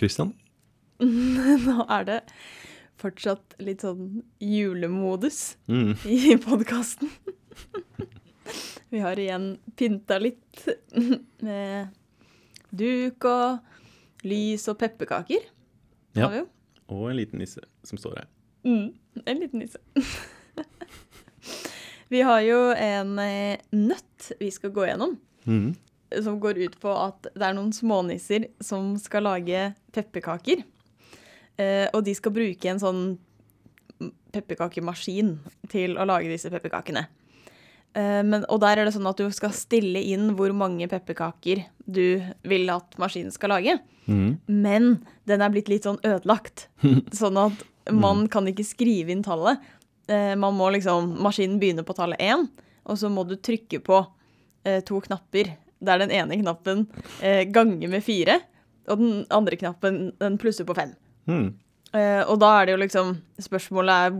Christian? Nå er det fortsatt litt sånn julemodus Mm. i podkasten. Vi har igjen pynta litt med duk og lys og pepperkaker. Ja. Og en liten nisse som står her. Mm, en liten nisse. vi har jo en eh, nøtt vi skal gå gjennom. Mm. Som går ut på at det er noen smånisser som skal lage pepperkaker. Eh, og de skal bruke en sånn pepperkakemaskin til å lage disse pepperkakene. Eh, men, og der er det sånn at du skal stille inn hvor mange pepperkaker du vil at maskinen skal lage. Mm. Men den er blitt litt sånn ødelagt. Sånn at man kan ikke skrive inn tallet. Eh, man må liksom, Maskinen begynner på tallet én, og så må du trykke på eh, to knapper. Der den ene knappen eh, ganger med fire, og den andre knappen den plusser på fem. Mm. Eh, og da er det jo liksom Spørsmålet er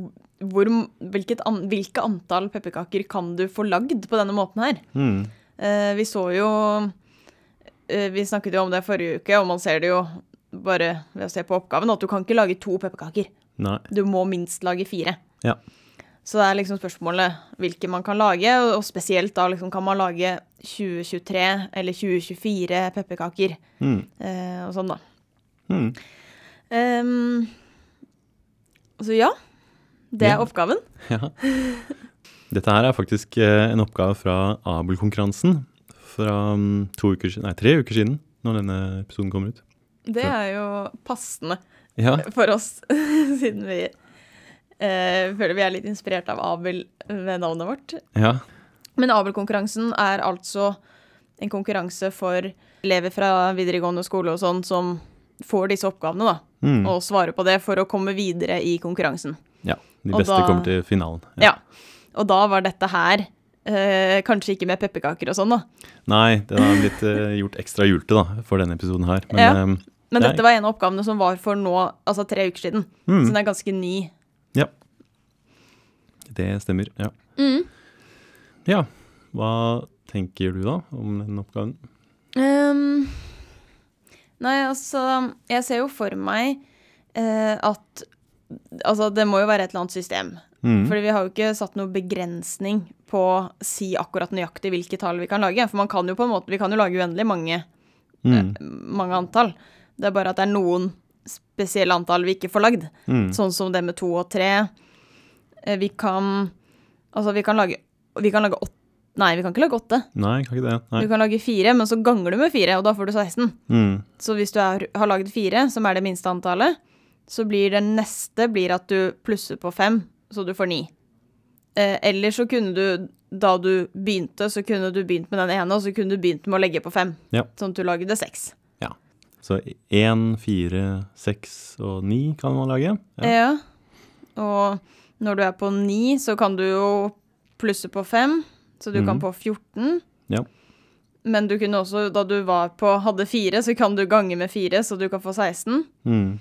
hvor, hvilket an, hvilke antall pepperkaker kan du få lagd på denne måten her? Mm. Eh, vi så jo eh, Vi snakket jo om det forrige uke, og man ser det jo bare ved å se på oppgaven, at du kan ikke lage to pepperkaker. Du må minst lage fire. Ja. Så det er liksom spørsmålet hvilke man kan lage, og spesielt da liksom kan man lage 2023 eller 2024 pepperkaker. Mm. Eh, og sånn, da. Mm. Um, så ja. Det er Ja. oppgaven. Ja. Dette her er faktisk eh, en oppgave fra Abel-konkurransen fra mm, to uker, siden- nei, tre uker siden, når denne episoden kommer ut. Det er jo passende Ja. for oss, siden vi eh, føler vi er litt inspirert av Abel ved navnet vårt. ja. Men Abel-konkurransen er altså en konkurranse for elever fra videregående skole og sånn som får disse oppgavene, da, Mm. og svarer på det for å komme videre i konkurransen. ja. De beste da- kommer til finalen. Ja. Og da var dette her eh, kanskje ikke med pepperkaker og sånn, da. Nei, den har blitt eh, gjort ekstra julte da, for denne episoden her. Men Ja. eh, Men dette var en av oppgavene som var for nå, altså tre uker siden. mm, Så den er ganske ny. Det stemmer, ja. Mm. Ja, hva tenker du da om den oppgaven? Um, nei, altså Jeg ser jo for meg uh, at Altså, det må jo være et eller annet system. Mm. Fordi vi har jo ikke satt noe begrensning på å si akkurat nøyaktig hvilke tall vi kan lage. For man kan jo på en måte Vi kan jo lage uendelig mange, Mm. mange antall. Det er bare at det er noen spesielle antall vi ikke får lagd. Mm. Sånn som det med to og tre. Eh, Vi kan Altså, vi kan lage Vi kan lage åtte Nei, vi kan ikke lage åtte. Nei, kan ikke det. Nei. Du kan lage fire, men så ganger du med fire, og da får du 16. Mm. Så hvis du er, har lagd fire, som er det minste antallet, så blir det neste blir at du plusser på fem, så du får ni. Eh, eller så kunne du, da du begynte, så kunne du begynt med den ene, og så kunne du begynt med å legge på fem. Ja. Sånn at du lagde seks. Ja. Så én, fire, seks og ni kan man lage. Ja. Ja. Og når du er på 9, så kan du jo plusse på 5, så du kan Mhm. på 14. Ja. Men du kunne også, da du var på, hadde 4, så kan du gange med 4, så du kan få 16. Mm.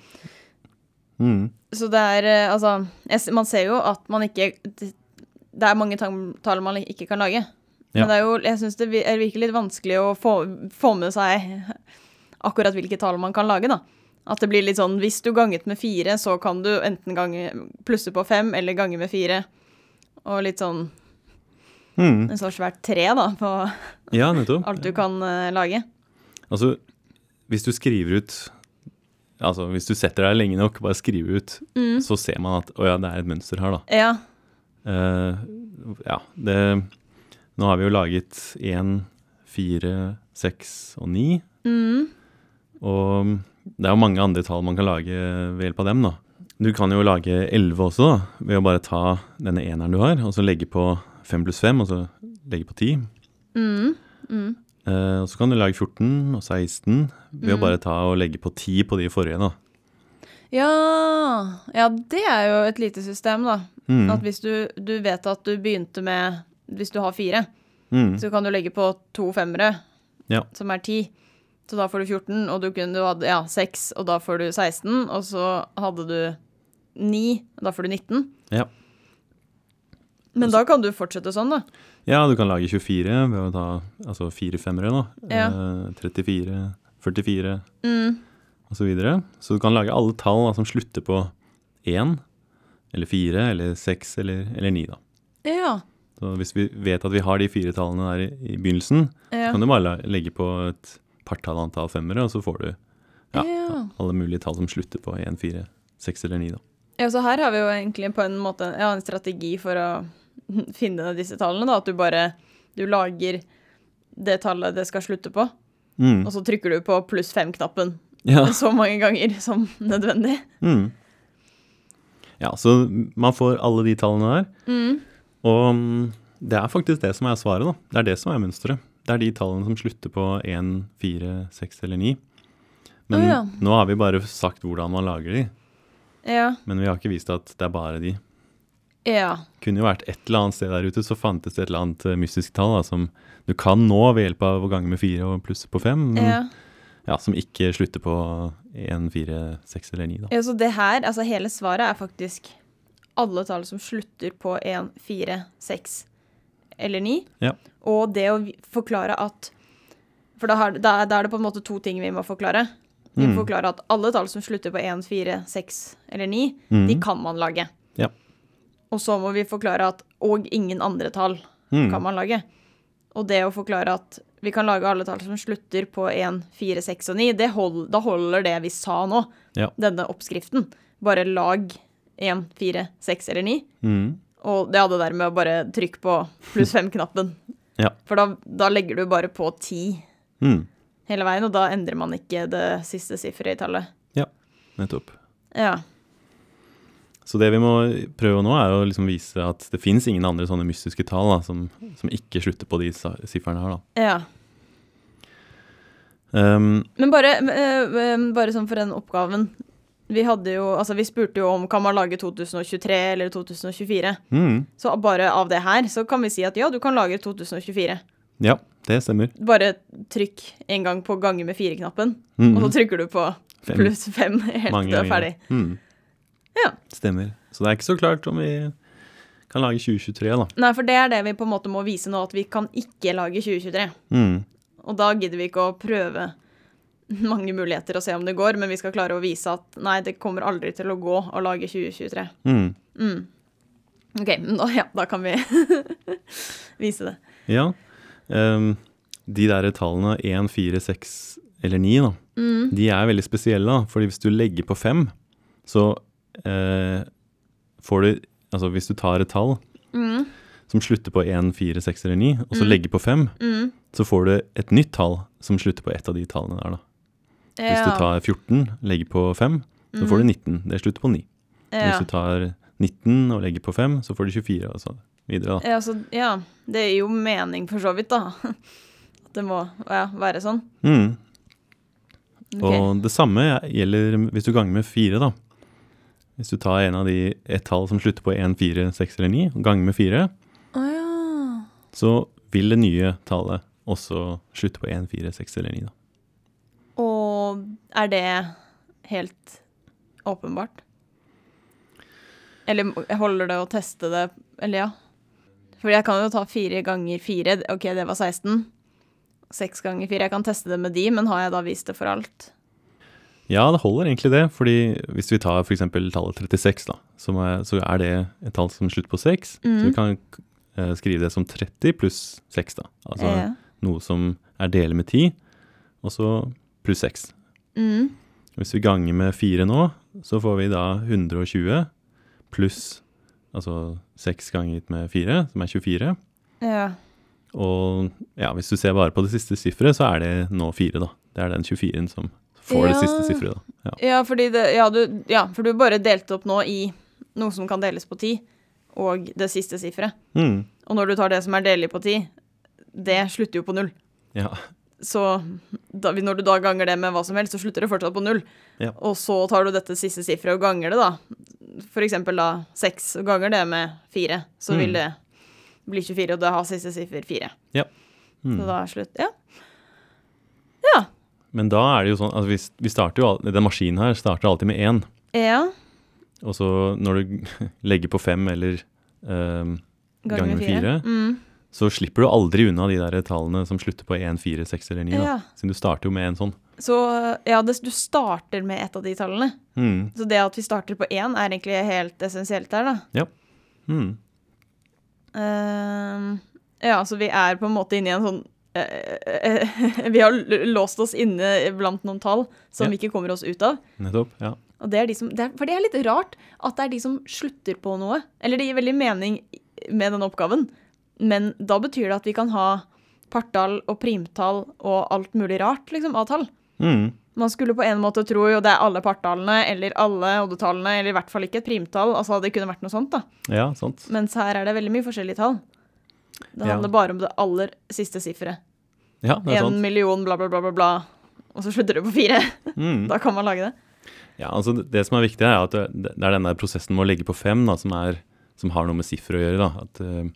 Mm. Så det er eh, Altså, man ser jo at man ikke Det er mange tall man ikke kan lage. Ja. Men det er jo, jeg syns det er virker litt vanskelig å få, få med seg akkurat hvilke tall man kan lage, da. At det blir litt sånn Hvis du ganget med fire, så kan du enten gange plusse på fem eller gange med fire. Og litt sånn Mm. en slags svært tre, da, på Ja, alt du kan uh, lage. Altså, hvis du skriver ut Altså, hvis du setter deg lenge nok bare skriver ut, Mm. så ser man at å ja, det er et mønster her, da. Ja. Uh, ja, det Nå har vi jo laget én, fire, seks og ni. Mm. Og det er jo mange andre tall man kan lage ved hjelp av dem, da. Du kan jo lage elleve også, da, ved å bare ta denne eneren du har, og så legge på fem pluss fem, og så legge på ti. Mm. Mm. Eh, og så kan du lage 14 og 16 ved å Mm. bare ta og legge på 10 på de forrige, da. Ja, ja, det er jo et lite system, da. Mm. At hvis du, du vet at du begynte med Hvis du har fire, Mm. så kan du legge på to femmere, Ja. som er ti. Så da får du 14, og du kunne du hadde ja, 6, og da får du 16. Og så hadde du 9, og da får du 19. Ja. Men da kan du fortsette sånn, da. Ja, du kan lage 24 ved å ta altså fire femmere, da. Ja. Eh, 34, 44 Mm. osv. Så, videre. så du kan lage alle tall da, som slutter på 1, eller 4, eller 6 eller, eller 9. Da. Ja. Så hvis vi vet at vi har de fire tallene der i, i begynnelsen, Ja. kan du bare legge på et partall antall femmere, og så får du ja, Ja. alle mulige tall som slutter på 1, 4, 6 eller 9. Da. ja, så her har vi jo egentlig på en måte ja, en strategi for å finne disse tallene, da. At du bare du lager det tallet det skal slutte på, Mm. og så trykker du på pluss fem-knappen Ja. så mange ganger som nødvendig. Mm. ja, så man får alle de tallene der. Mm. Og mm, det er faktisk det som er svaret, da. Det er det som er mønsteret. Det er de tallene som slutter på 1, 4, 6 eller 9. Men oh, ja. nå har vi bare sagt hvordan man lager de, Ja. men vi har ikke vist at det er bare de. Ja. kunne jo vært et eller annet sted der ute, så fantes det et eller annet eh, mystisk tall da, som du kan nå ved hjelp av å gange med fire og plusse på fem, men ja. ja, som ikke slutter på én, fire, seks eller ni. Da. Ja, så det her, altså hele svaret er faktisk alle tall som slutter på 1, 4, 6 eller 9. Ja. Og det å forklare at For da, har, da, da er det på en måte to ting vi må forklare. Vi må Mm. forklare at alle tall som slutter på 1, 4, 6 eller 9, mm. de kan man lage. Ja. Og så må vi forklare at og ingen andre tall Mm. kan man lage. Og det å forklare at vi kan lage alle tall som slutter på 1, 4, 6 og 9, det hold, da holder det vi sa nå, Ja. denne oppskriften. Bare lag 1, 4, 6 eller 9. Mm. Og det hadde der med å bare trykke på pluss fem-knappen. Ja. For da, da legger du bare på ti Mm. hele veien, og da endrer man ikke det siste sifferet i tallet. Ja, Nettopp. Ja. Så det vi må prøve nå, er å liksom vise at det fins ingen andre sånne mystiske tall da, som, som ikke slutter på de sifrene her. Da. ja. Um, Men bare, eh, eh, bare sånn for den oppgaven. Vi jo, altså vi spurte jo om kan man lage 2023 eller 2024. mm. Så bare av det her så kan vi si at ja, du kan lage 2024. Ja, det stemmer. Bare trykk en gang på gange med fire-knappen, Mm. og så trykker du på pluss fem helt Mange til du er ferdig. Mm. Ja. Stemmer. Så det er ikke så klart om vi kan lage 2023, da. Nei, for det er det vi på en måte må vise nå, at vi kan ikke lage 2023. Mm. Og da gidder vi ikke å prøve mange muligheter å se om det går, men vi skal klare å vise at nei, det kommer aldri til å gå å lage 2023. Mm. Mm. OK, men da, ja, da kan vi vise det. Ja. Um, de der tallene 1, 4, 6 eller 9, da, Mm. de er veldig spesielle. da, fordi hvis du legger på 5, så uh, får du Altså hvis du tar et tall Mm. som slutter på 1, 4, 6 eller 9, og så Mm. legger på 5, Mm. så får du et nytt tall som slutter på ett av de tallene der. da. Hvis du tar 14, legger på 5, så får du 19. Det slutter på 9. Mm. ja. Hvis du tar 19 og legger på 5, så får du 24 og så videre. da. Ja, så, ja, det gir jo mening for så vidt, da. At det må ja, være sånn. Mm. Okay. Og det samme gjelder hvis du ganger med 4, da. Hvis du tar en av de et tall som slutter på 1, 4, 6 eller 9, og ganger med 4, oh, ja. så vil det nye tallet også slutte på 1, 4, 6 eller 9. Da. Er det helt åpenbart? Eller holder det å teste det Eller ja. For jeg kan jo ta fire ganger fire. OK, det var 16. Seks ganger fire. Jeg kan teste det med de, men har jeg da vist det for alt? Ja, det holder egentlig det. fordi hvis vi tar f.eks. tallet 36, da, som er, så er det et tall som slutter på 6. Så Mhm. vi kan uh, skrive det som 30 pluss 6, da. Altså Ja. noe som er delt med 10, og så pluss 6. Mm. Hvis vi ganger med 4 nå, så får vi da 120 pluss altså seks ganget med 4, som er 24. Ja. Og ja, hvis du ser bare på det siste sifferet, så er det nå 4, da. Det er den 24-en som får det siste sifferet, da. Ja. Ja, fordi det, ja, du, ja, for du bare delte opp nå i noe som kan deles på ti, og det siste sifferet. Mm. Og når du tar det som er delelig på ti, det slutter jo på null. ja. Så da, når du da ganger det med hva som helst, så slutter det fortsatt på null. Ja. Og så tar du dette siste sifferet og ganger det, da. For eksempel da seks, og ganger det med fire. Så Mm. vil det bli 24, og da har siste siffer fire. Mm. Så da er slutt. Ja. ja. Men da er det jo sånn altså vi, vi starter jo, Den maskinen her starter alltid med én. Ja. Og så når du legger på fem eller um, Ganger med fire. Mm. Så slipper du aldri unna de der tallene som slutter på 1, 4, 6 eller 9. Da. Ja. Siden du starter jo med en sånn. Så ja, det, du starter med et av de tallene. Mm. Så det at vi starter på én, er egentlig helt essensielt her, da. Mm. Uh, ja, så vi er på en måte inne i en sånn uh, uh, Vi har låst oss inne blant noen tall som Ja. vi ikke kommer oss ut av. Nettopp. Ja. Og det er de som, det er, for det er litt rart at det er de som slutter på noe. Eller det gir veldig mening med den oppgaven, men da betyr det at vi kan ha partall og primtall og alt mulig rart liksom, av tall. Mm. Man skulle på en måte tro jo det er alle partallene eller alle oddetallene, eller i hvert fall ikke et primtall. Altså det kunne vært noe sånt, da. ja, sant. Mens her er det veldig mye forskjellige tall. Det Ja. handler bare om det aller siste sifferet. Ja, det er En sant. million, bla, bla, bla, bla, bla. Og så slutter det på fire. Mm. Da kan man lage det. Ja, altså det, som er viktig, er at det, det er den der prosessen med å legge på fem da, som, er, som har noe med siffer å gjøre. da. At eh,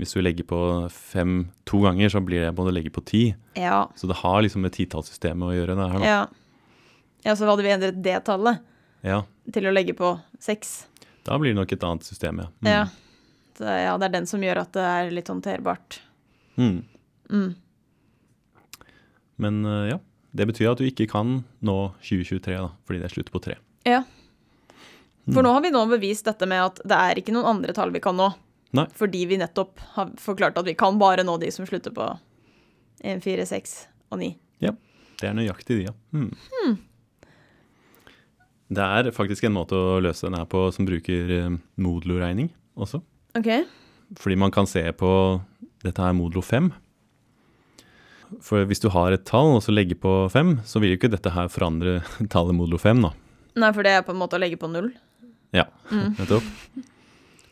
Hvis du legger på fem to ganger, så blir det må du legge på ti. Ja. Så det har liksom med titallssystemet å gjøre. det her da. Ja. ja, så hadde vi endret det tallet Ja, til å legge på seks. Da blir det nok et annet system, ja. Mm. Ja. Så ja, det er den som gjør at det er litt håndterbart. Mm. Mm. Men eh, ja, det betyr at du ikke kan nå 2023, da, fordi det slutter på tre. Ja. Mm. For nå har vi nå bevist dette med at det er ikke noen andre tall vi kan nå. Nei. Fordi vi nettopp har forklart at vi kan bare nå de som slutter på 1, 4, 6 og 9. Ja. Det er nøyaktig de, ja. Mm. Det er faktisk en måte å løse den her på som bruker eh, modulo-regning også. OK. Fordi man kan se på dette her modulo 5. For hvis du har et tall og så legger på 5, så vil jo ikke dette her forandre tallet modulo 5, da. Nei, for det er på en måte å legge på null. Ja, Mm.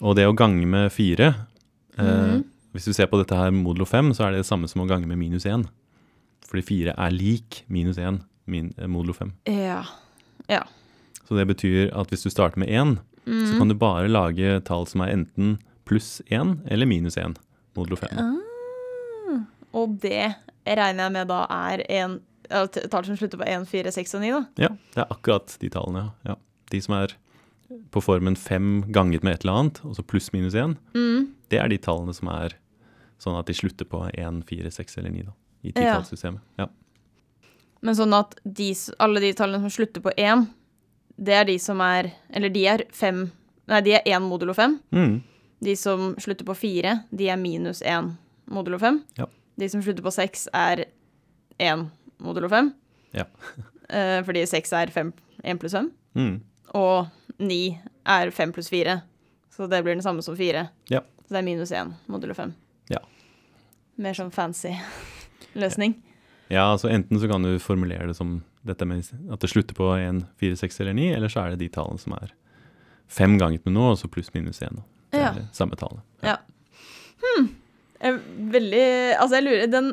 Og det å gange med 4 eh, Mhm. Hvis du ser på dette her modulo 5, så er det det samme som å gange med minus 1. Fordi 4 er lik minus 1, min, eh, modulo 5. Ja. Så det betyr at hvis du starter med 1, så Mm. kan du bare lage tall som er enten pluss 1 eller minus 1, modulo 5. Ah. Og det regner jeg med da er en tall som slutter på 1, 4, 6 og 9, da. Ja, det er akkurat de tallene, ja. ja. De som er på formen 5 ganget med et eller annet, og så pluss minus 1, Mm. det er de tallene som er sånn at de slutter på 1, 4, 6 eller 9 da, i Ja. titallssystemet. Ja. Men sånn at de, alle de tallene som slutter på 1, det er de som er Eller de er 5 Nei, de er 1 modulo 5. Mm. De som slutter på 4, de er minus 1 modulo 5. Ja. De som slutter på 6, er 1 modulo 5. Ja. Eh, fordi 6 er 5, 1 pluss 5. Mm. Og 9 er 5 pluss 4. Så det blir den samme som 4. Ja. Så det er minus 1 modulo 5. Ja. Mer sånn fancy løsning. Ja, altså enten så kan du formulere det som dette med at det slutter på 1, 4, 6 eller 9, eller så er det de tallene som er 5 ganget med noe, og så pluss minus 1. Det Ja. er det samme tallet. Ja. Hmm. Jeg er veldig Altså, jeg lurer Den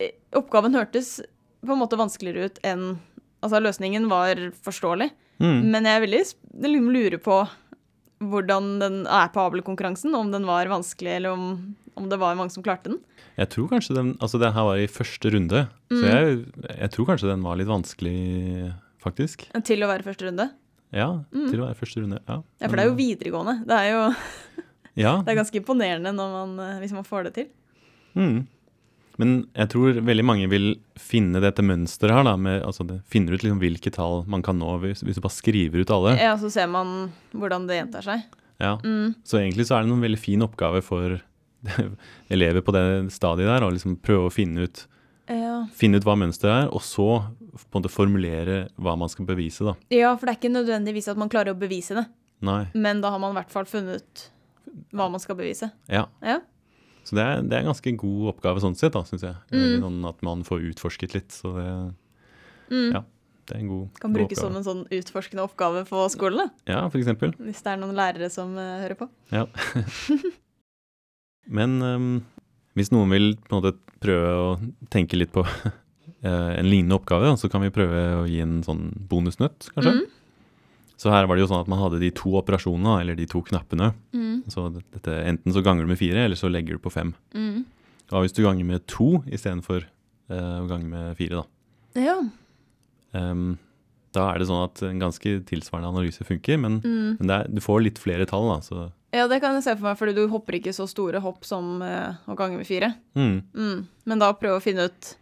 eh, oppgaven hørtes på en måte vanskeligere ut enn Altså, løsningen var forståelig, Mm. men jeg er veldig liksom lurer på hvordan den er på Abel-konkurransen. Om den var vanskelig, eller om, om det var mange som klarte den. Jeg tror kanskje den Altså, det her var i første runde, så Mm. jeg, jeg tror kanskje den var litt vanskelig, faktisk. Til å være første runde. Ja, Mm. til å være første runde. Ja, Ja, for det er jo videregående. Det er jo Ja. det er ganske imponerende når man, eh, hvis man får det til. Mm. Men jeg tror veldig mange vil finne dette mønsteret her, da, med, altså det, finner ut liksom hvilke tall man kan nå hvis, hvis du bare skriver ut alle. Ja, så ser man hvordan det gjentar seg. Ja. Mm. Så egentlig så er det noen veldig fin oppgave for elever på det stadiet der, å liksom prøve å finne ut, Ja. finne ut hva mønsteret er, og så på en måte formulere hva man skal bevise, da. ja, for det er ikke nødvendigvis at man klarer å bevise det, Nei. men da har man i hvert fall funnet ut hva man skal bevise. Ja. Ja. Så det er, det er en ganske god oppgave sånn sett, da, syns jeg. Mm. Sånn at man får utforsket litt. Så det, Mm. Ja. det er en god, Kan god brukes som en sånn utforskende oppgave på skolen, da. Ja, for eksempel. Hvis det er noen lærere som uh, hører på. Ja. Men um, hvis noen vil på en måte prøve å tenke litt på eh, en lignende oppgave, så kan vi prøve å gi en sånn bonusnøtt, kanskje. Mm. Så her var det jo sånn at man hadde de to operasjonene, eller de to knappene. Mm. Så dette, enten så ganger du med fire, eller så legger du på fem. Mm. Og hvis du ganger med to istedenfor uh, å gange med fire, da. Ja. Um, da er det sånn at en ganske tilsvarende analyse funker, men, Mm. men er, du får litt flere tall, da. Så ja, det kan jeg se for meg, fordi du hopper ikke så store hopp som uh, å gange med fire. mm, Mm. Men da prøve å finne ut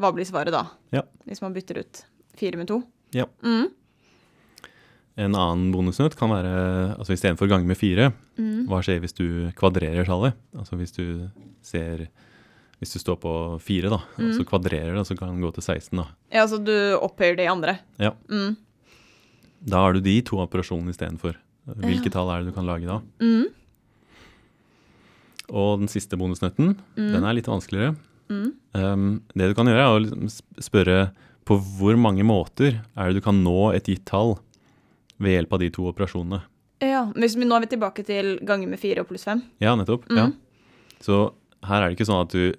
hva blir svaret da? Ja. Hvis man bytter ut fire med to? Ja. Mm. En annen bonusnøtt kan være altså istedenfor gange med fire, Mm. hva skjer hvis du kvadrerer tallet? Altså hvis du ser Hvis du står på fire, da, og Mm. så kvadrerer det, så kan den gå til 16, da. Ja, så du opphøyer de andre? Ja. Mm. Da har du de to operasjonene istedenfor. Hvilke Ja. tall er det du kan lage da? Mm. Og den siste bonusnøtten, Mm. den er litt vanskeligere. Mm. Um, det du kan gjøre, er å spørre på hvor mange måter er det du kan nå et gitt tall ved hjelp av de to operasjonene. Ja, vi, Nå er vi tilbake til ganger med fire og pluss fem. Ja, nettopp. Mm. Ja. Så her er det ikke sånn at du,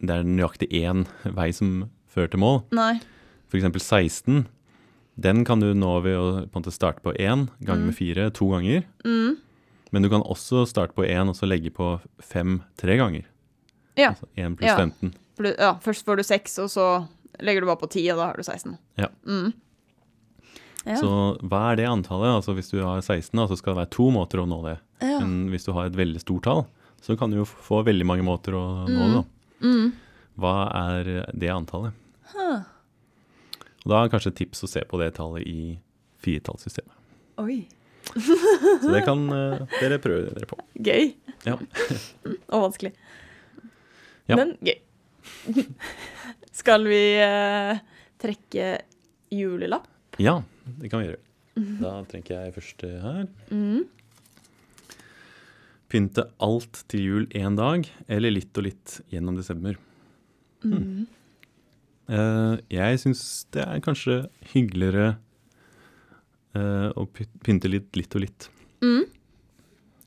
det er nøyaktig én vei som fører til mål. Nei. Eksempel 16. Den kan du nå ved å på en måte starte på én ganger Mm. med fire to ganger. Mm. Men du kan også starte på én og så legge på fem tre ganger. Ja. Altså 1 pluss Ja. 15. Ja. Først får du seks, og så legger du bare på ti, og da har du 16. Ja. Mm. Ja. Så hva er det antallet? Altså Hvis du har 16, da, så skal det være to måter å nå det. ja. Men hvis du har et veldig stort tall, så kan du jo få veldig mange måter å nå det. da. Mm. Hva er det antallet? Huh. Og Da er kanskje et tips å se på det tallet i firetallssystemet. Oi. Så det kan uh, dere prøve dere på. Gøy. Ja. og vanskelig. Ja. Men gøy. Skal vi uh, trekke julelapp? Ja, det kan vi gjøre. Da trenger jeg først eh, her. Mm. Pynte alt til jul én dag, eller litt og litt gjennom desember. Mm. Uh, jeg syns det er kanskje hyggeligere uh, å pynte litt, litt og litt. Mm.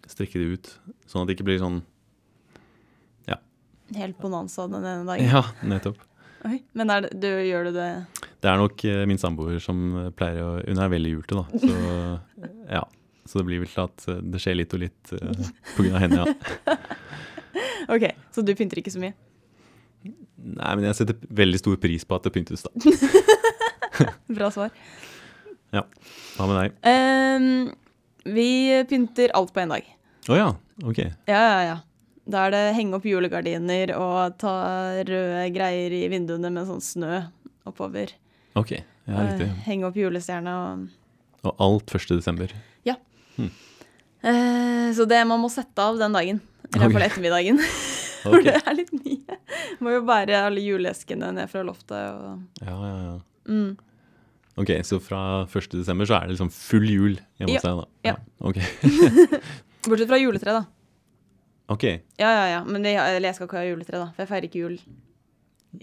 Strekke det ut, sånn at det ikke blir sånn Helt bonanza den ene dagen. Ja, nettopp. Oi. Men det, du, gjør du det Det er nok eh, min samboer som eh, pleier å Hun er veldig julte, da. Så ja. Så det blir vel til at eh, det skjer litt og litt uh, av henne, ja. OK, så du pynter ikke så mye? Nei, men jeg setter veldig stor pris på at det pyntes, da. Bra svar. Ja. Hva med deg? Um, vi pynter alt på én dag. Å ja, ok. Ja, ja, ja. Da er det henge opp julegardiner og ta røde greier i vinduene med sånn snø oppover. Ok, ja, riktig. Eh, henge opp julestjerne og Og alt 1. desember. Eh, Så det man må sette av den dagen. I hvert fall ettermiddagen. For okay. det er litt mye. Må jo bære alle juleeskene ned fra loftet og Ja, ja, ja. mm. Ok, så fra 1. desember så er det liksom full jul hjemme hos deg, da? Ja. Ok. Bortsett fra juletre, da. ok. Ja, ja, ja. Men det, jeg skal ikke ha juletre, da. For jeg feirer ikke jul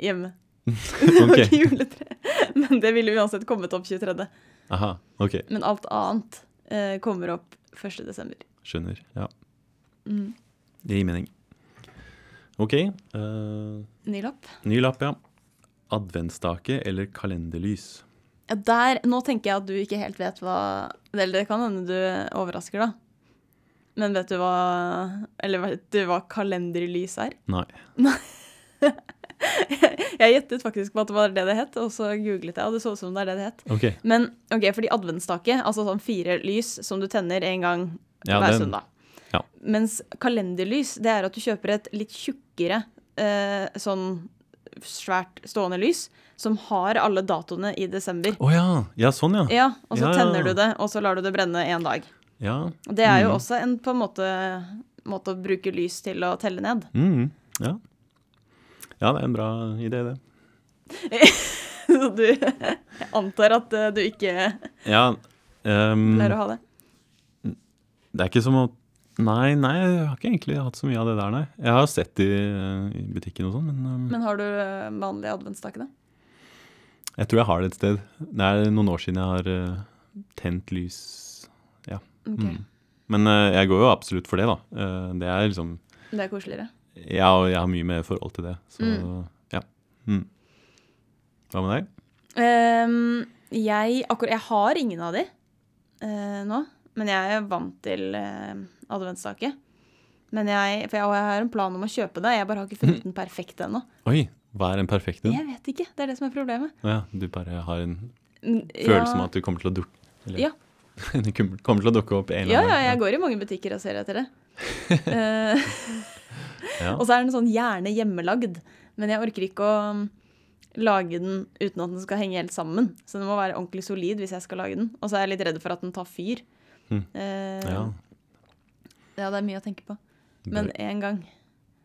hjemme. Det Ok. ikke juletre. Men det ville uansett kommet opp 23. Aha, ok. Men alt annet eh, kommer opp 1. desember. Skjønner. Ja, Mm. det gir mening. Ok. Uh, Ny lapp. ny lapp, ja. Adventsstake eller kalenderlys? Ja, der, nå tenker jeg at du ikke helt vet hva Eller det kan hende du overrasker, da. Men vet du hva Eller vet du hva kalenderlys er? Nei. Nei. Jeg gjettet faktisk på at det var det det het, og så googlet jeg, og det så ut som det er det det het. Okay. Men ok, fordi adventsstake, altså sånn fire lys som du tenner en gang Ja, hver den- søndag. ja. Mens kalenderlys, det er at du kjøper et litt tjukkere eh, sånn svært stående lys, som har alle datoene i desember. Å ja. Ja, sånn, ja. Ja, og så tenner du det, og så lar du det brenne en dag. Ja. Det er jo Mm. også en på en måte, måte å bruke lys til å telle ned. Mm, ja. Ja, det er en bra idé, det. Så du Jeg antar at eh, du ikke Ja. um, pleier å ha det. det er ikke som å Nei, nei, jeg har ikke egentlig hatt så mye av det der, nei. Jeg har sett det i, i butikken og sånn, men, um, Men har du vanlig vanlige adventstakene? jeg tror jeg har det et sted. Det er noen år siden jeg har uh, tent lys. Ja. Ok, Mm. Men uh, jeg går jo absolutt for det, da. Uh, det er liksom Det er koseligere. Ja, og jeg har mye mer forhold til det, så Mm. ja. Mm. Hva med deg? Um, jeg, akkurat, jeg har ingen av de uh, nå, men jeg er vant til uh, adventsstake. Men jeg, for jeg, jeg har en plan om å kjøpe det, jeg bare har ikke funnet den perfekte ennå. Oi, hva er en perfekt en? Jeg vet ikke, det er det som er problemet. Ja, du bare har en følelse ja, om at du kommer til å dukke eller, Ja. kommer til å dukke opp en eller annen ja, ja, jeg går i mange butikker og ser etter det. Eh, Ja. Og så er den sånn gjerne hjemmelagd, men jeg orker ikke å lage den uten at den skal henge helt sammen. Så den må være ordentlig solid hvis jeg skal lage den. Og så er jeg litt redd for at den tar fyr. Mm. Eh, Ja. ja, det er mye å tenke på. Men én gang.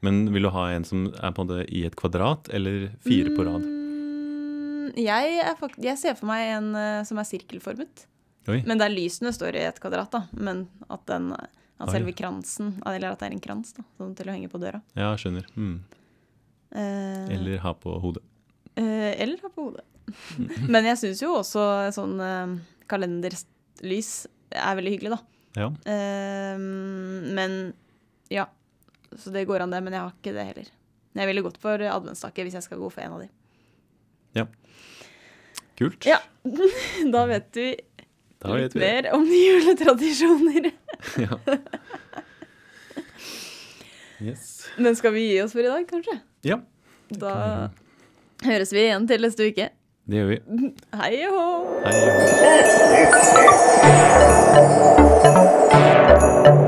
Men vil du ha en som er på en måte i et kvadrat, eller fire på rad? Mm, jeg, jeg ser for meg en uh, som er sirkelformet. Oi. Men der lysene står i et kvadrat, da. Men at, den, at Oi. selve kransen Eller at det er en krans da, sånn til å henge på døra. Ja, skjønner. Mm. Uh, Eller ha på hodet. Uh, eller ha på hodet. Men jeg syns jo også sånn uh, kalenderlys er veldig hyggelig, da. Ja. Eh, men ja. Så det går an, det. Men jeg har ikke det heller. Jeg ville gått for adventsstake hvis jeg skal gå for en av de. Ja. Kult. Ja. Da vet du da litt mer om juletradisjoner. ja. Yes. Men skal vi gi oss for i dag, kanskje? Ja. Da høres vi igjen til neste uke. Det gjør vi. Hei og hå. Hei og hå.